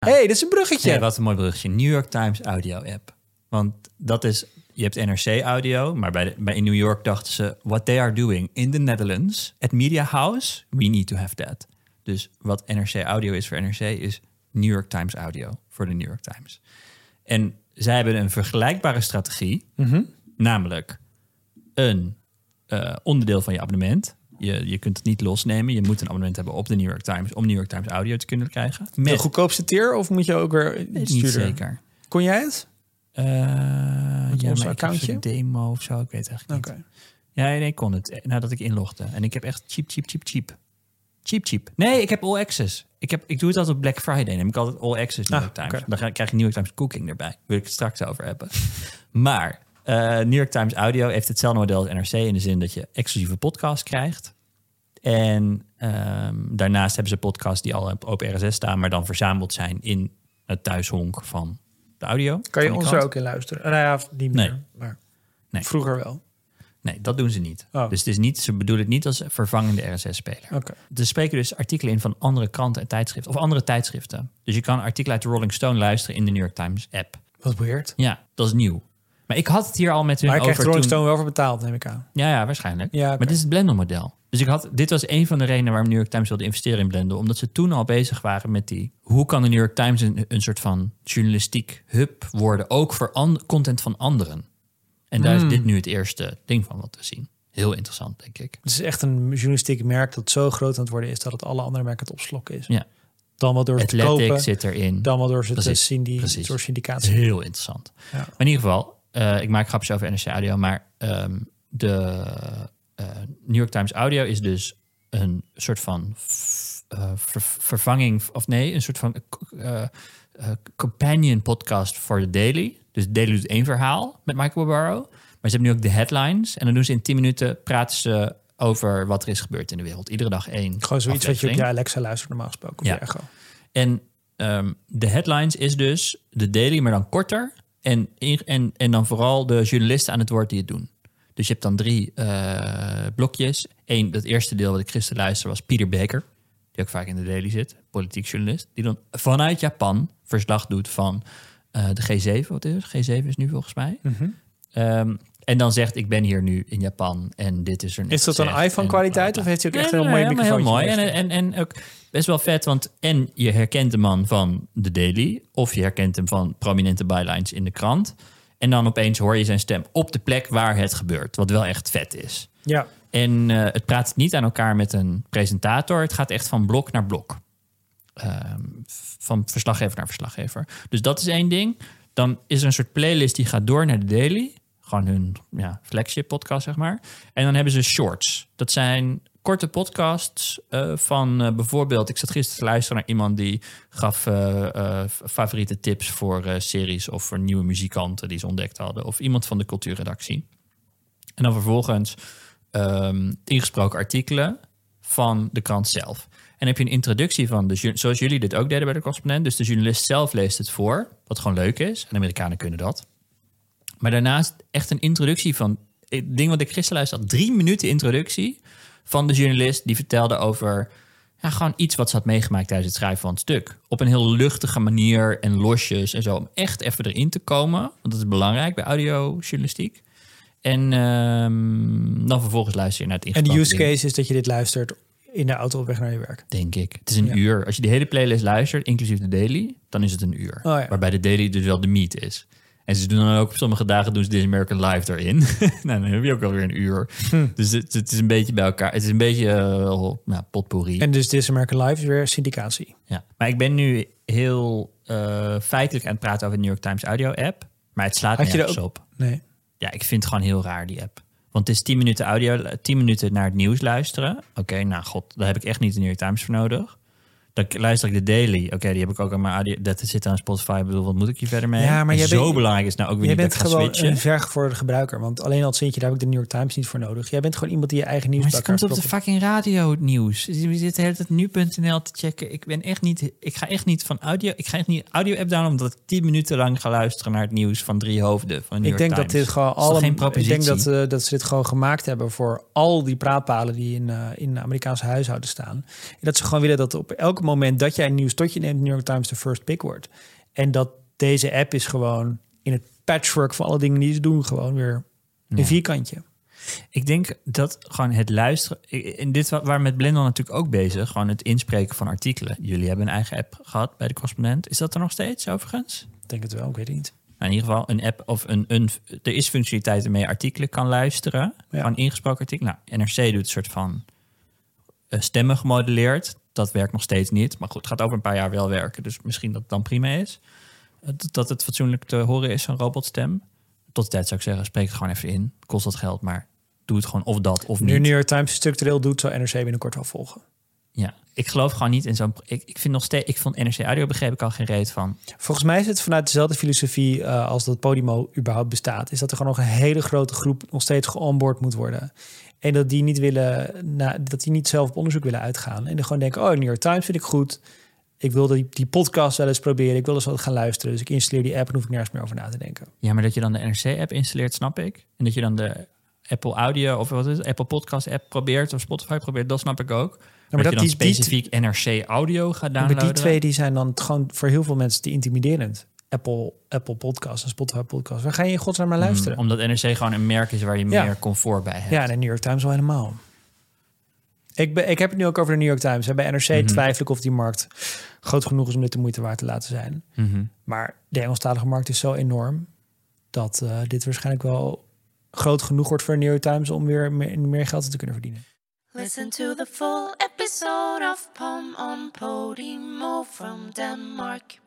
hey, dit is een bruggetje. Wat een mooi bruggetje. New York Times audio app. Want dat is, je hebt NRC audio, maar bij, de, bij in New York dachten ze, what they are doing in the Netherlands at Media House, we need to have that. Dus wat NRC audio is voor NRC is New York Times audio voor de New York Times. En zij hebben een vergelijkbare strategie, namelijk een eh, onderdeel van je abonnement. Je, je kunt het niet losnemen. Je moet een abonnement hebben op de New York Times om New York Times audio te kunnen krijgen. De Met, goedkoopste tier of moet je ook weer niet sturen? zeker. Kon jij het? Ja, ons accountje? demo of zo. Ik weet het eigenlijk Oké. niet. Ja, nee, ik kon het eh, nadat ik inlogde. En ik heb echt cheap, cheap, cheap, cheap. Cheap, cheap. Nee, ik heb All Access. Ik, heb, ik doe het altijd op Black Friday. Heb ik altijd All Access New Ah, York Times. oké. Dan krijg je New York Times Cooking erbij. Wil ik het straks over hebben. maar eh, New York Times Audio heeft hetzelfde model als NRC... in de zin dat je exclusieve podcasts krijgt. En ehm, daarnaast hebben ze podcasts die al op Open RSS staan... maar dan verzameld zijn in het thuishonk van de audio. Kan je ons er ook in luisteren? Nou ja, niet Nee. meer. Maar Nee. vroeger wel. Nee, dat doen ze niet. Oh. Dus het is niet, ze bedoelen het niet als vervangende RSS-speler. Oké. Er spreken dus artikelen in van andere kranten en tijdschriften. Of andere tijdschriften. Dus je kan artikelen uit de Rolling Stone luisteren in de New York Times app. Wat weird. Ja, dat is nieuw. Maar ik had het hier al met hun Maar je krijgt over Rolling toen... Stone wel voor betaald, neem ik aan. Ja, ja, waarschijnlijk. Ja. Maar dit is het Blender-model. Dus ik had, dit was een van de redenen waarom New York Times wilde investeren in Blender. Omdat ze toen al bezig waren met die... Hoe kan de New York Times een, een soort van journalistiek hub worden... ook voor an- content van anderen? En daar Hmm. is dit nu het eerste ding van wat we zien. Heel interessant, denk ik. Het is echt een journalistiek merk dat zo groot aan het worden is dat het alle andere merken het opslokken is. Ja. Dan wel door te Athletic kopen, zit erin. dan wel door ze te zien die precies. soort syndicatie. Heel interessant. Ja. Maar in ieder geval, ik maak grapjes over NRC Audio, maar ehm, de eh, New York Times Audio is dus een soort van eh, ver- vervanging, of nee, een soort van eh, eh, companion podcast voor de Daily. Dus de Daily doet één verhaal met Michael Barbaro, maar ze hebben nu ook de headlines en dan doen ze in 10 minuten praten ze over wat er is gebeurd in de wereld. Iedere dag één. Gewoon zoiets wat je op je Alexa luistert normaal gesproken. Op Ja. je echo. En ehm, de headlines is dus de daily, maar dan korter. En, en, en dan vooral de journalisten aan het woord die het doen. Dus je hebt dan drie eh, blokjes. Eén, dat eerste deel wat ik gisteren luisterde was Peter Baker. Die ook vaak in de daily zit. Politiek journalist. Die dan vanuit Japan verslag doet van eh, de G7. Wat is het? G7 is nu volgens mij. Ehm, en dan zegt, ik ben hier nu in Japan en dit is er Is dat dan gezegd en iPhone-kwaliteit of heeft hij ook echt een heel mooi microfoon? Heel mooi. En, en, en ook best wel vet, want en je herkent de man van de Daily... of je herkent hem van prominente bylines in de krant... en dan opeens hoor je zijn stem op de plek waar het gebeurt. Wat wel echt vet is. Ja, En eh, het praat niet aan elkaar met een presentator. Het gaat echt van blok naar blok. Ehm, van verslaggever naar verslaggever. Dus dat is één ding. Dan is er een soort playlist die gaat door naar de daily. Gewoon hun ja, flagship podcast, zeg maar. En dan hebben ze shorts. Dat zijn korte podcasts eh, van eh, bijvoorbeeld... Ik zat gisteren te luisteren naar iemand die gaf eh, favoriete tips voor series... of voor nieuwe muzikanten die ze ontdekt hadden. Of iemand van de cultuurredactie. En dan vervolgens ehm, ingesproken artikelen van de krant zelf. En heb je een introductie van, de, zoals jullie dit ook deden bij de correspondent. Dus de journalist zelf leest het voor, wat gewoon leuk is. En Amerikanen kunnen dat. Maar daarnaast echt een introductie van, het ding wat ik gisteren luisterde, drie minuten introductie van de journalist die vertelde over ja, gewoon iets wat ze had meegemaakt tijdens het schrijven van het stuk. Op een heel luchtige manier en losjes en zo. Om echt even erin te komen. Want dat is belangrijk bij audiojournalistiek. En ehm, dan vervolgens luister je naar het en de use ding, case is dat je dit luistert in de auto op weg naar je werk. Denk ik. Het is een Ja. uur. Als je de hele playlist luistert, inclusief de daily, dan is het een uur. Oh ja. Waarbij de daily dus wel de meet is. En ze doen dan ook op sommige dagen doen ze This American Live erin. nou, dan heb je ook alweer een uur. Hm. Dus het, het is een beetje bij elkaar. Het is een beetje uh, nou, potpourri. En dus This American Life is weer syndicatie. Ja. Maar ik ben nu heel eh, feitelijk aan het praten over de New York Times audio app. Maar het slaat Had er nergens ook- op. Nee. Ja, ik vind het gewoon heel raar, die app. Want het is 10 minuten audio, 10 minuten naar het nieuws luisteren. Oké, nou god, daar heb ik echt niet de New York Times voor nodig. Dan luister ik de Daily. Oké, die heb ik ook aan mijn audio. Dat zit aan Spotify. Ik bedoel, wat moet ik hier verder mee? Ja, maar En jij zo bent- belangrijk is nou ook weer Jij niet bent dat ik ga gewoon een vergevorderde gebruiker. Want alleen al het zintje, daar heb ik de New York Times niet voor nodig. Jij bent gewoon iemand die je eigen nieuws Maar het komt op de fucking radio nieuws. Je zit de hele tijd nu.nl te checken. Ik ben echt niet. Ik ga echt niet van audio. Ik ga echt niet audio app downloaden omdat ik 10 minuten lang ga luisteren naar het nieuws van drie hoofden van de New Ik York denk dat dit gewoon alle. geen Ik denk dat, eh, dat ze dit gewoon gemaakt hebben voor al die praatpalen die in, eh in Amerikaanse huishouden staan. En dat ze gewoon willen dat op elk moment dat jij een nieuw stotje neemt, New York Times de first pick wordt. En dat deze app is gewoon in het patchwork van alle dingen die ze doen, gewoon weer een Ja. vierkantje. Ik denk dat gewoon het luisteren... In dit wa- waar met Blendel natuurlijk ook bezig. Gewoon het inspreken van artikelen. Jullie hebben een eigen app gehad bij de correspondent. Is dat er nog steeds overigens? Ik denk het wel, ik weet het niet. Nou, in ieder geval een app of een, een... Er is functionaliteit waarmee je artikelen kan luisteren. Ja. Gewoon ingesproken artikelen. Nou, NRC doet een soort van eh, stemmen gemodelleerd. Dat werkt nog steeds niet. Maar goed, het gaat over een paar jaar wel werken. Dus misschien dat het dan prima is. Eh, dat- het fatsoenlijk te horen is, zo'n robotstem. Tot die tijd zou ik zeggen, spreek het gewoon even in. Kost dat geld, maar doe het gewoon of dat of Nu niet. New York Times structureel doet, zal NRC binnenkort wel volgen. Ja, ik geloof gewoon niet in zo'n... Ik, ik vind nog steeds... Ik vond NRC Audio begreep ik al geen reet van. Volgens mij is het vanuit dezelfde filosofie eh, als dat Podimo überhaupt bestaat. Is dat er gewoon nog een hele grote groep nog steeds geonboard moet worden. En dat die niet willen, na, dat die niet zelf op onderzoek willen uitgaan. En dan gewoon denken, oh, New York Times vind ik goed. Ik wil die, die podcast wel eens proberen. Ik wil eens wat gaan luisteren. Dus ik installeer die app en hoef ik nergens meer over na te denken. Ja, maar dat je dan de NRC-app installeert, snap ik. En dat je dan de Apple Audio of wat is het, Apple Podcast-app probeert of Spotify probeert, dat snap ik ook. Maar, maar dat, je dan die- die- specifiek NRC Audio gaat Maar downloaden. die twee die zijn dan gewoon voor heel veel mensen te intimiderend. Apple, Apple Podcast en Spotify Podcast. Waar ga je in godsnaam naar luisteren? Hmm, omdat NRC gewoon een merk is waar je Ja. meer comfort bij hebt. Ja, en de New York Times al helemaal. Ik, ben, ik heb het nu ook over de New York Times. Bij NRC Mhm. twijfel ik of die markt groot genoeg is om dit de moeite waard te laten zijn. Mhm. Maar de Engelstalige markt is zo enorm dat eh, dit waarschijnlijk wel groot genoeg wordt voor de New York Times om weer meer, meer geld te kunnen verdienen. Listen to the full episode of Pom on Podimo from Denmark.